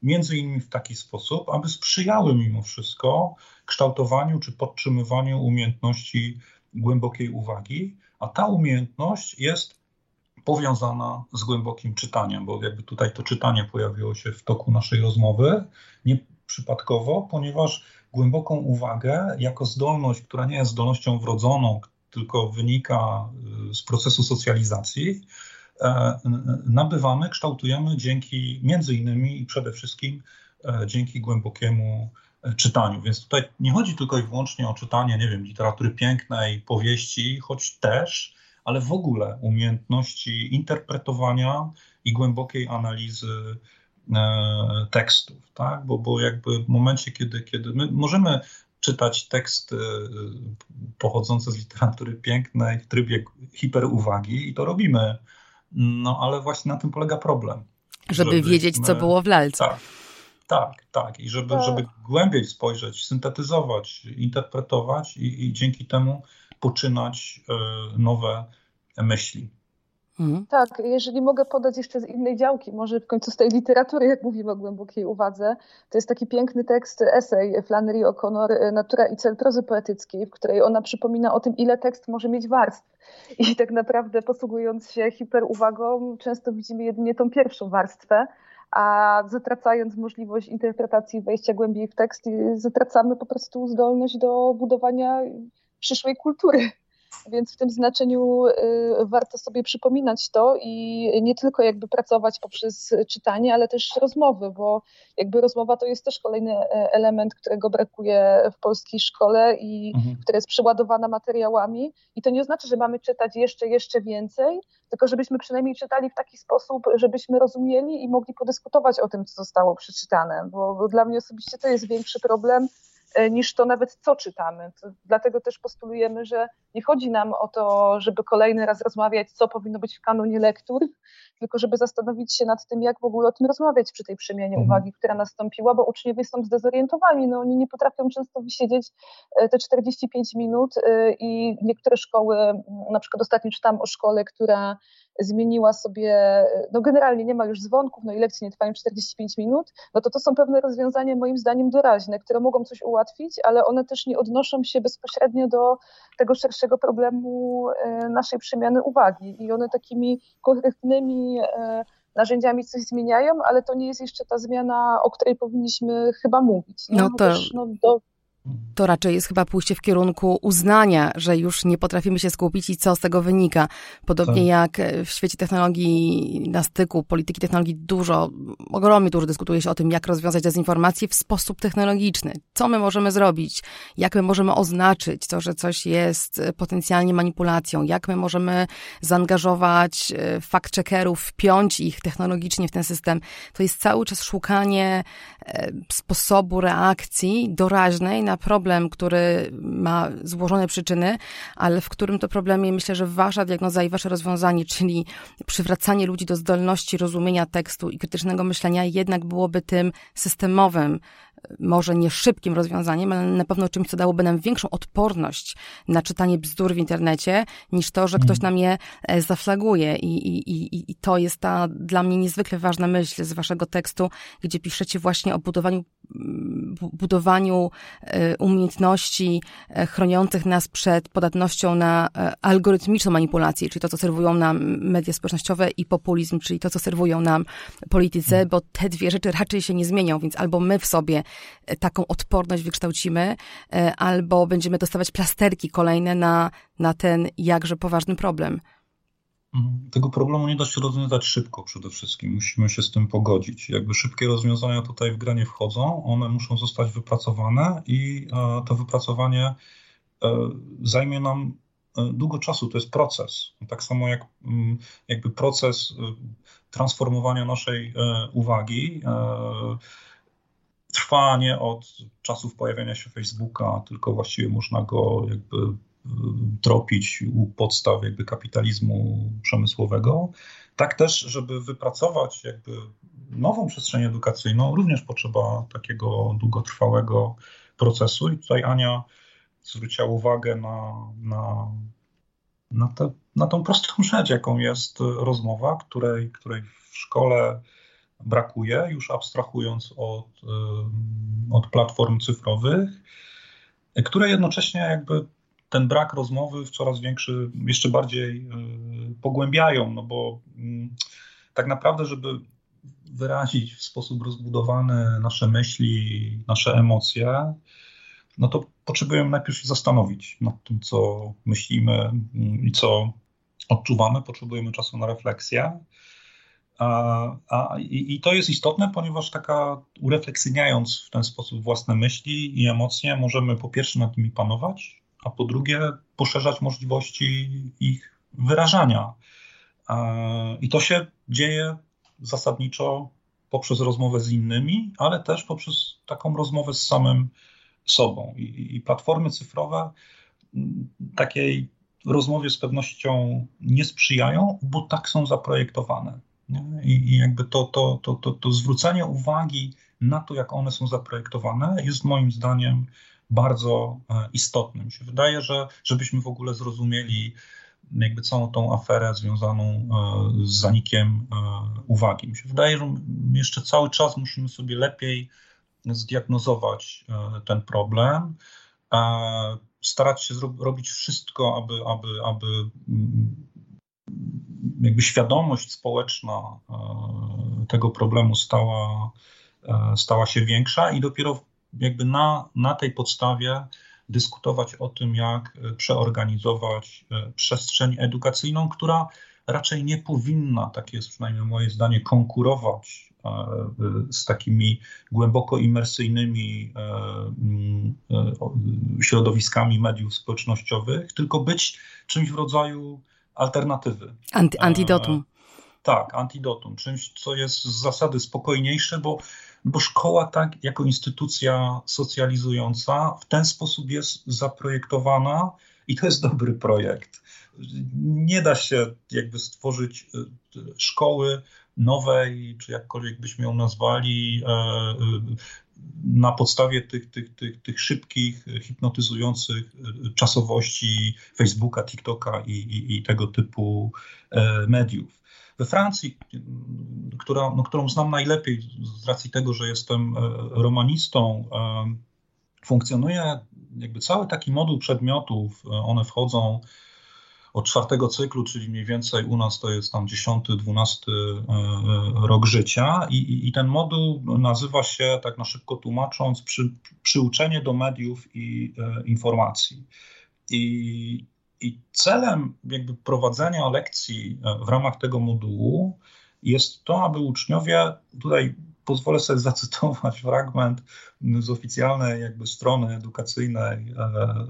między innymi w taki sposób, aby sprzyjały mimo wszystko kształtowaniu czy podtrzymywaniu umiejętności głębokiej uwagi, a ta umiejętność jest powiązana z głębokim czytaniem, bo jakby tutaj to czytanie pojawiło się w toku naszej rozmowy, nie przypadkowo, ponieważ głęboką uwagę jako zdolność, która nie jest zdolnością wrodzoną, tylko wynika y, z procesu socjalizacji, e, nabywamy, kształtujemy dzięki między innymi i przede wszystkim e, dzięki głębokiemu czytaniu. Więc tutaj nie chodzi tylko i wyłącznie o czytanie, nie wiem, literatury pięknej, powieści, choć też, ale w ogóle umiejętności interpretowania i głębokiej analizy tekstów, tak? Bo, bo jakby w momencie, kiedy, kiedy my możemy czytać teksty pochodzące z literatury pięknej w trybie hiperuwagi i to robimy. No ale właśnie na tym polega problem. Żeby wiedzieć, co było w lalce. Tak, tak, tak. I żeby, tak. żeby głębiej spojrzeć, syntetyzować, interpretować i, i dzięki temu poczynać y, nowe myśli. Mhm. Tak, jeżeli mogę podać jeszcze z innej działki, może w końcu z tej literatury, jak mówimy o głębokiej uwadze, to jest taki piękny tekst, esej Flannery O'Connor, e, Natura i cel prozy poetyckiej, w której ona przypomina o tym, ile tekst może mieć warstw. I tak naprawdę posługując się hiperuwagą, często widzimy jedynie tą pierwszą warstwę, a zatracając możliwość interpretacji, wejścia głębiej w tekst, zatracamy po prostu zdolność do budowania przyszłej kultury. Więc w tym znaczeniu y, warto sobie przypominać to i nie tylko jakby pracować poprzez czytanie, ale też rozmowy, bo jakby rozmowa to jest też kolejny e, element, którego brakuje w polskiej szkole i mhm. która jest przeładowana materiałami. I to nie oznacza, że mamy czytać jeszcze, jeszcze więcej, tylko żebyśmy przynajmniej czytali w taki sposób, żebyśmy rozumieli i mogli podyskutować o tym, co zostało przeczytane, bo, bo dla mnie osobiście to jest większy problem niż to nawet co czytamy. Dlatego też postulujemy, że nie chodzi nam o to, żeby kolejny raz rozmawiać, co powinno być w kanonie lektur, tylko żeby zastanowić się nad tym, jak w ogóle o tym rozmawiać przy tej przemianie mhm. uwagi, która nastąpiła, bo uczniowie są zdezorientowani. No, oni nie potrafią często wysiedzieć e, te 45 minut e, i niektóre szkoły, na przykład ostatnio czytam o szkole, która zmieniła sobie, no generalnie nie ma już dzwonków, no i lekcje nie trwają 45 minut, no to to są pewne rozwiązania moim zdaniem doraźne, które mogą coś ułatwić, ale one też nie odnoszą się bezpośrednio do tego szerszego problemu e, naszej przemiany uwagi i one takimi konkretnymi e, narzędziami coś zmieniają, ale to nie jest jeszcze ta zmiana, o której powinniśmy chyba mówić. No, no to... Też, no, do to raczej jest chyba pójście w kierunku uznania, że już nie potrafimy się skupić i co z tego wynika. Podobnie tak. jak w świecie technologii na styku, polityki technologii dużo, ogromnie dużo dyskutuje się o tym, jak rozwiązać dezinformację w sposób technologiczny. Co my możemy zrobić? Jak my możemy oznaczyć to, że coś jest potencjalnie manipulacją? Jak my możemy zaangażować e, fact-checkerów, wpiąć ich technologicznie w ten system? To jest cały czas szukanie sposobu reakcji doraźnej na problem, który ma złożone przyczyny, ale w którym to problemie myślę, że wasza diagnoza i wasze rozwiązanie, czyli przywracanie ludzi do zdolności rozumienia tekstu i krytycznego myślenia, jednak byłoby tym systemowym może nie szybkim rozwiązaniem, ale na pewno czymś, co dałoby nam większą odporność na czytanie bzdur w internecie, niż to, że ktoś mm. nam je e, zaflaguje. I, i, i, I to jest ta dla mnie niezwykle ważna myśl z waszego tekstu, gdzie piszecie właśnie o budowaniu budowaniu e, umiejętności e, chroniących nas przed podatnością na algorytmiczną manipulację, czyli to, co serwują nam media społecznościowe i populizm, czyli to, co serwują nam politycy, mm. bo te dwie rzeczy raczej się nie zmienią, więc albo my w sobie taką odporność wykształcimy, e, albo będziemy dostawać plasterki kolejne na, na ten jakże poważny problem. Mhm. Tego problemu nie da się rozwiązać szybko przede wszystkim. Musimy się z tym pogodzić. Jakby szybkie rozwiązania tutaj w grę nie wchodzą, one muszą zostać wypracowane i e, to wypracowanie e, zajmie nam długo czasu. To jest proces. Tak samo jak mm, jakby proces transformowania naszej uwagi trwa nie od czasów pojawienia się Facebooka, tylko właściwie można go jakby tropić u podstaw jakby kapitalizmu przemysłowego. Tak też, żeby wypracować jakby nową przestrzeń edukacyjną, również potrzeba takiego długotrwałego procesu. I tutaj Ania zwróciła uwagę na, na, na, te, na tą prostą rzecz, jaką jest rozmowa, której, której w szkole brakuje, już abstrahując od, od platform cyfrowych. które jednocześnie jakby ten brak rozmowy w coraz większy, jeszcze bardziej pogłębiają, no bo mm, tak naprawdę, żeby wyrazić w sposób rozbudowany nasze myśli, nasze emocje, no to potrzebujemy najpierw się zastanowić nad tym, co myślimy mm, i co odczuwamy. Potrzebujemy czasu na refleksję. A, a, i, I to jest istotne, ponieważ taka urefleksyjniając w ten sposób własne myśli i emocje, możemy po pierwsze nad nimi panować, a po drugie poszerzać możliwości ich wyrażania. I to się dzieje zasadniczo poprzez rozmowę z innymi, ale też poprzez taką rozmowę z samym sobą. I, i platformy cyfrowe takiej rozmowie z pewnością nie sprzyjają, bo tak są zaprojektowane. I, I, jakby to, to, to, to, to zwrócenie uwagi na to, jak one są zaprojektowane, jest moim zdaniem bardzo e, istotne. Mi się wydaje, że żebyśmy w ogóle zrozumieli jakby całą tą aferę związaną e, z zanikiem e, uwagi. Mi się wydaje, że jeszcze cały czas musimy sobie lepiej zdiagnozować ten problem, starać się robić wszystko, aby, aby, aby mm, jakby świadomość społeczna tego problemu stała, stała się większa i dopiero jakby na, na tej podstawie dyskutować o tym, jak e, przeorganizować e, przestrzeń edukacyjną, która raczej nie powinna, takie jest przynajmniej moje zdanie, konkurować e, z takimi głęboko imersyjnymi mm, środowiskami mediów społecznościowych, tylko być czymś w rodzaju alternatywy. Antidotum. Tak, antidotum, czymś, co jest z zasady spokojniejsze, bo bo szkoła tak jako instytucja socjalizująca w ten sposób jest zaprojektowana i to jest dobry projekt. Nie da się jakby stworzyć e, szkoły nowej, czy jakkolwiek byśmy ją nazwali, e, e, na podstawie tych, tych, tych, tych szybkich, hipnotyzujących czasowości Facebooka, TikToka i, i, i tego typu mediów. We Francji, która, no, którą znam najlepiej z racji tego, że jestem e, romanistą, e, funkcjonuje jakby cały taki moduł przedmiotów. E, one wchodzą od czwartego cyklu, czyli mniej więcej u nas to jest tam dziesiąty, dwunasty rok życia i, i, ten moduł nazywa się, tak na szybko tłumacząc, przy, przyuczenie do mediów i e, informacji. I i celem jakby prowadzenia lekcji e, w ramach tego modułu jest to, aby uczniowie, tutaj pozwolę sobie zacytować fragment z oficjalnej jakby strony edukacyjnej e, e,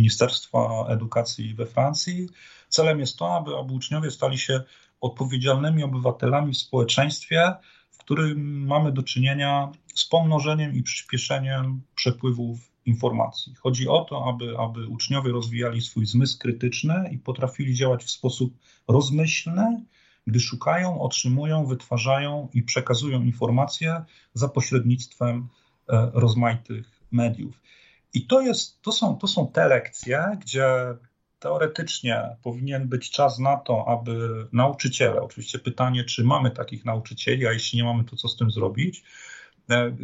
Ministerstwa Edukacji we Francji. Celem jest to, aby, aby uczniowie stali się odpowiedzialnymi obywatelami w społeczeństwie, w którym mamy do czynienia z pomnożeniem i przyspieszeniem przepływów informacji. Chodzi o to, aby, aby uczniowie rozwijali swój zmysł krytyczny i potrafili działać w sposób rozmyślny, gdy szukają, otrzymują, wytwarzają i przekazują informacje za pośrednictwem e, rozmaitych mediów. I to, jest, to, są, to są te lekcje, gdzie teoretycznie powinien być czas na to, aby nauczyciele, oczywiście pytanie, czy mamy takich nauczycieli, a jeśli nie mamy, to co z tym zrobić, e,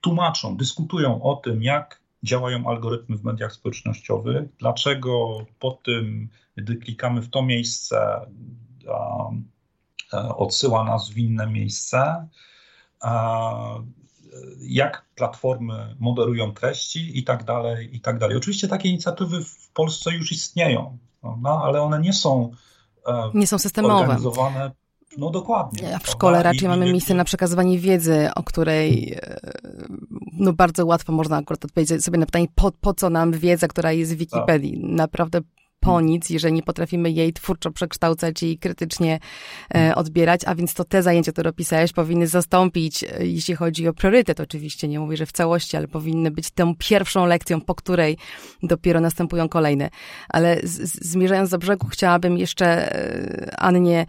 tłumaczą, dyskutują o tym, jak działają algorytmy w mediach społecznościowych, dlaczego po tym, gdy klikamy w to miejsce, odsyła nas w inne miejsce, jak platformy moderują treści i tak dalej, i tak dalej. Oczywiście takie inicjatywy w Polsce już istnieją, prawda? ale one nie są e, nie są systemowe. organizowane no dokładnie. A w szkole raczej I, mamy i, miejsce na przekazywanie wiedzy, o której e, no bardzo łatwo można akurat odpowiedzieć sobie na pytanie, po, po co nam wiedza, która jest w Wikipedii. Tak. Naprawdę po nic, jeżeli nie potrafimy jej twórczo przekształcać i krytycznie e, odbierać, a więc to te zajęcia, które opisałeś, powinny zastąpić, e, jeśli chodzi o priorytet oczywiście, nie mówię, że w całości, ale powinny być tą pierwszą lekcją, po której dopiero następują kolejne. Ale z, zmierzając do brzegu, chciałabym jeszcze e, Annie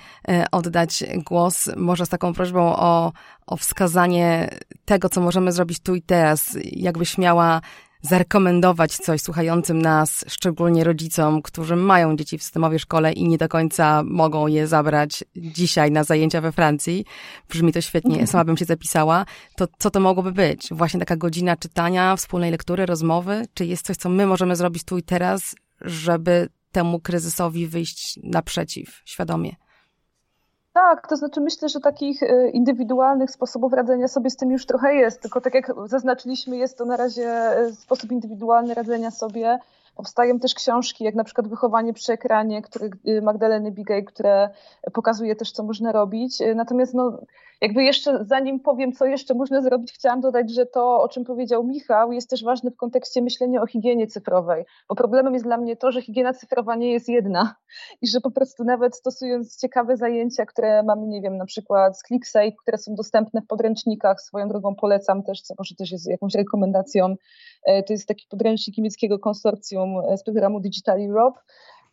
oddać głos, może z taką prośbą o, o wskazanie tego, co możemy zrobić tu i teraz, jakbyś miała zarekomendować coś słuchającym nas, szczególnie rodzicom, którzy mają dzieci w systemowej szkole i nie do końca mogą je zabrać dzisiaj na zajęcia we Francji, brzmi to świetnie, sama bym się zapisała, to co to mogłoby być? Właśnie taka godzina czytania, wspólnej lektury, rozmowy? Czy jest coś, co my możemy zrobić tu i teraz, żeby temu kryzysowi wyjść naprzeciw świadomie? Tak, to znaczy myślę, że takich e, indywidualnych sposobów radzenia sobie z tym już trochę jest, tylko tak jak zaznaczyliśmy, jest to na razie e, sposób indywidualny radzenia sobie Powstają też książki, jak na przykład Wychowanie przy ekranie, który, y, Magdaleny Bigej, które pokazuje też, co można robić. Y, natomiast no, jakby jeszcze, zanim powiem, co jeszcze można zrobić, chciałam dodać, że to, o czym powiedział Michał, jest też ważne w kontekście myślenia o higienie cyfrowej. Bo problemem jest dla mnie to, że higiena cyfrowa nie jest jedna i że po prostu nawet stosując ciekawe zajęcia, które mamy, nie wiem, na przykład z ClickSafe, które są dostępne w podręcznikach, swoją drogą polecam też, co może też jest jakąś rekomendacją to jest taki podręcznik niemieckiego konsorcjum e, z programu Digital Europe,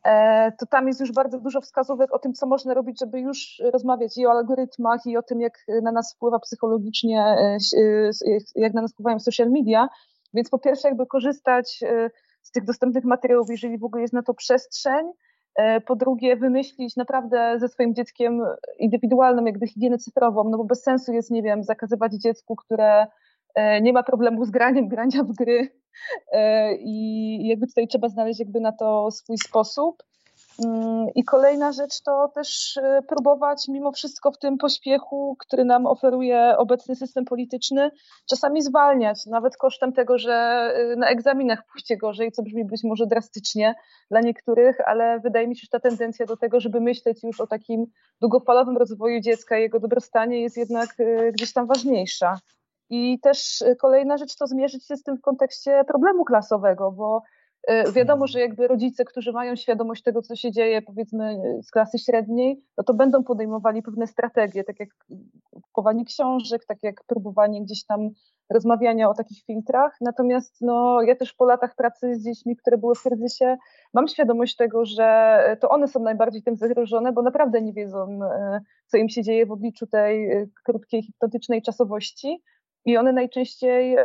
e, to tam jest już bardzo dużo wskazówek o tym, co można robić, żeby już rozmawiać i o algorytmach, i o tym, jak na nas wpływa psychologicznie, jak na nas wpływają social media. Więc po pierwsze, jakby korzystać z tych dostępnych materiałów, jeżeli w ogóle jest na to przestrzeń. Po drugie, wymyślić naprawdę ze swoim dzieckiem indywidualną jakby higienę cyfrową, no bo bez sensu jest, nie wiem, zakazywać dziecku, które E, nie ma problemu z graniem, grania w gry e, i jakby tutaj trzeba znaleźć jakby na to swój sposób. Mm, I kolejna rzecz to też e, próbować mimo wszystko w tym pośpiechu, który nam oferuje obecny system polityczny, czasami zwalniać, nawet kosztem tego, że na egzaminach pójdzie gorzej, co brzmi być może drastycznie dla niektórych, ale wydaje mi się, że ta tendencja do tego, żeby myśleć już o takim długofalowym rozwoju dziecka i jego dobrostanie jest jednak gdzieś tam ważniejsza. I też y, kolejna rzecz to zmierzyć się z tym w kontekście problemu klasowego, bo y, wiadomo, że jakby rodzice, którzy mają świadomość tego, co się dzieje, powiedzmy z klasy średniej, no to będą podejmowali pewne strategie, tak jak kupowanie książek, tak jak próbowanie gdzieś tam rozmawiania o takich filtrach. Natomiast no, ja też po latach pracy z dziećmi, które były w kryzysie, mam świadomość tego, że to one są najbardziej tym zagrożone, bo naprawdę nie wiedzą, co im się dzieje w obliczu tej krótkiej, hipnotycznej czasowości i one najczęściej e,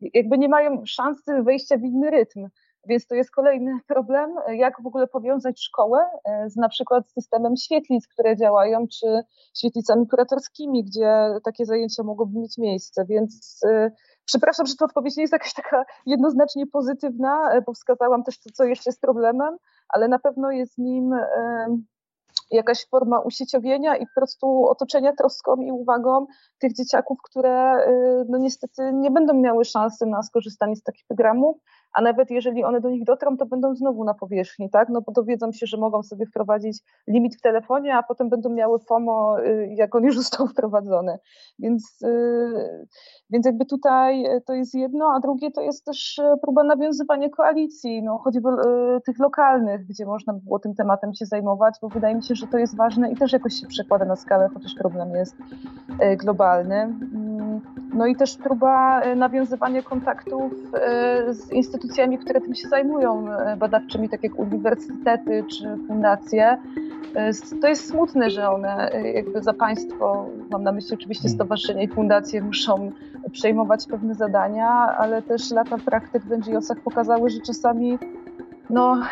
jakby nie mają szansy wejścia w inny rytm. Więc to jest kolejny problem, jak w ogóle powiązać szkołę e, z na przykład systemem świetlic, które działają, czy świetlicami kuratorskimi, gdzie takie zajęcia mogłyby mieć miejsce. Więc e, przepraszam, że to odpowiedź nie jest jakaś taka jednoznacznie pozytywna, bo wskazałam też to, co jeszcze jest problemem, ale na pewno jest nim jakaś forma usieciowienia i po prostu otoczenia troską i uwagą tych dzieciaków, które y, no niestety nie będą miały szansy na skorzystanie z takich programów, a nawet jeżeli one do nich dotrą, to będą znowu na powierzchni, tak? No bo dowiedzą się, że mogą sobie wprowadzić limit w telefonie, a potem będą miały FOMO, y, jak on już został wprowadzony. Więc, y, więc jakby tutaj to jest jedno, a drugie to jest też próba nawiązywania koalicji, no choćby tych lokalnych, gdzie można było tym tematem się zajmować, bo wydaje mi się, że to jest ważne i też jakoś się przekłada na skalę, chociaż problem jest globalny. Mm, no i też próba nawiązywania kontaktów z instytucjami, instytucjami, które tym się zajmują, e, badawczymi, tak jak uniwersytety czy fundacje. E, to jest smutne, że one e, jakby za państwo, mam na myśli oczywiście mm. stowarzyszenia i fundacje, muszą przejmować pewne zadania, ale też lata praktyk w NGO-sach pokazały, że czasami no,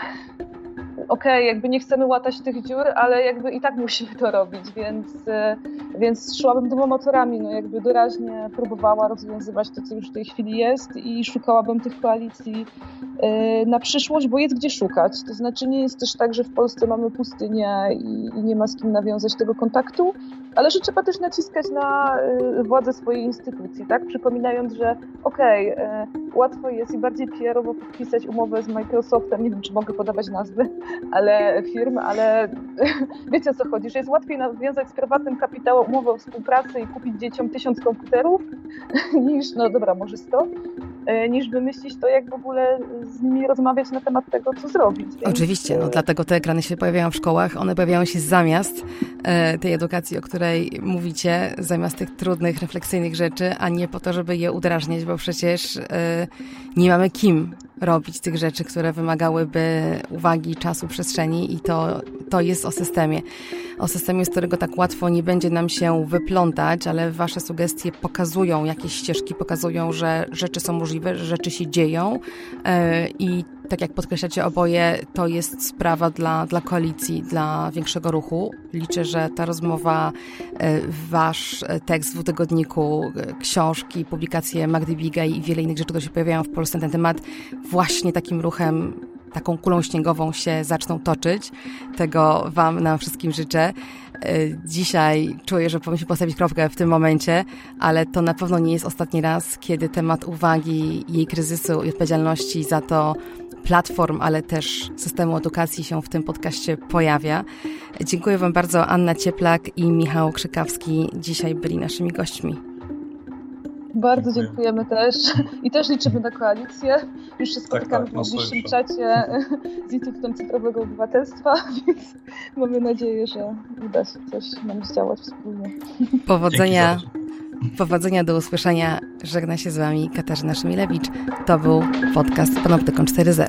okej, okay, jakby nie chcemy łatać tych dziur, ale jakby i tak musimy to robić, więc, e, więc szłabym dwoma motorami, no jakby doraźnie próbowała rozwiązywać to, co już w tej chwili jest i szukałabym tych koalicji e, na przyszłość, bo jest gdzie szukać. To znaczy nie jest też tak, że w Polsce mamy pustynię i, i nie ma z kim nawiązać tego kontaktu, ale że trzeba też naciskać na e, władzę swojej instytucji, tak? Przypominając, że okej, okay, łatwo jest i bardziej PR-owo podpisać umowę z Microsoftem, nie wiem, czy mogę podawać nazwy, ale firm, ale wiecie o co chodzi, że jest łatwiej nawiązać z prywatnym kapitałem umowę o współpracy i kupić dzieciom tysiąc komputerów niż, no dobra, może sto, e, niż wymyślić to, jak w ogóle z nimi rozmawiać na temat tego, co zrobić. Oczywiście, no dlatego te ekrany się pojawiają w szkołach, one pojawiają się zamiast tej edukacji, o której mówicie, zamiast tych trudnych, refleksyjnych rzeczy, a nie po to, żeby je udrażniać, bo przecież e, nie mamy kim robić tych rzeczy, które wymagałyby uwagi, czasu, przestrzeni i to, to jest o systemie. o systemie, z którego tak łatwo nie będzie nam się wyplątać, ale Wasze sugestie pokazują jakieś ścieżki, pokazują, że rzeczy są możliwe, że rzeczy się dzieją e, i tak jak podkreślacie oboje, to jest sprawa dla, dla koalicji, dla większego ruchu. Liczę, że ta rozmowa, e, wasz tekst w dwutygodniku, e, książki, publikacje Magdy Bigaj i wiele innych rzeczy, które się pojawiają w Polsce na ten temat, właśnie takim ruchem taką kulą śniegową się zaczną toczyć. Tego Wam, nam wszystkim życzę. E, dzisiaj czuję, że powinniśmy postawić kropkę w tym momencie, ale to na pewno nie jest ostatni raz, kiedy temat uwagi, jej kryzysu i odpowiedzialności za to platform, ale też systemu edukacji się w tym podcaście pojawia. Dziękuję Wam bardzo. Anna Cieplak i Michał Krzykawski dzisiaj byli naszymi gośćmi. Bardzo dziękujemy też i też liczymy na koalicję. Już się spotykamy tak, tak, w najbliższym czacie z Instytutem Cyfrowego Obywatelstwa, więc mamy nadzieję, że uda się coś nam zdziałać wspólnie. Powodzenia. Powodzenia do usłyszenia. Żegna się z Wami Katarzyna Szymilewicz. To był podcast Panoptykon 4.0.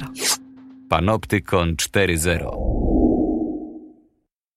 Panoptykon 4.0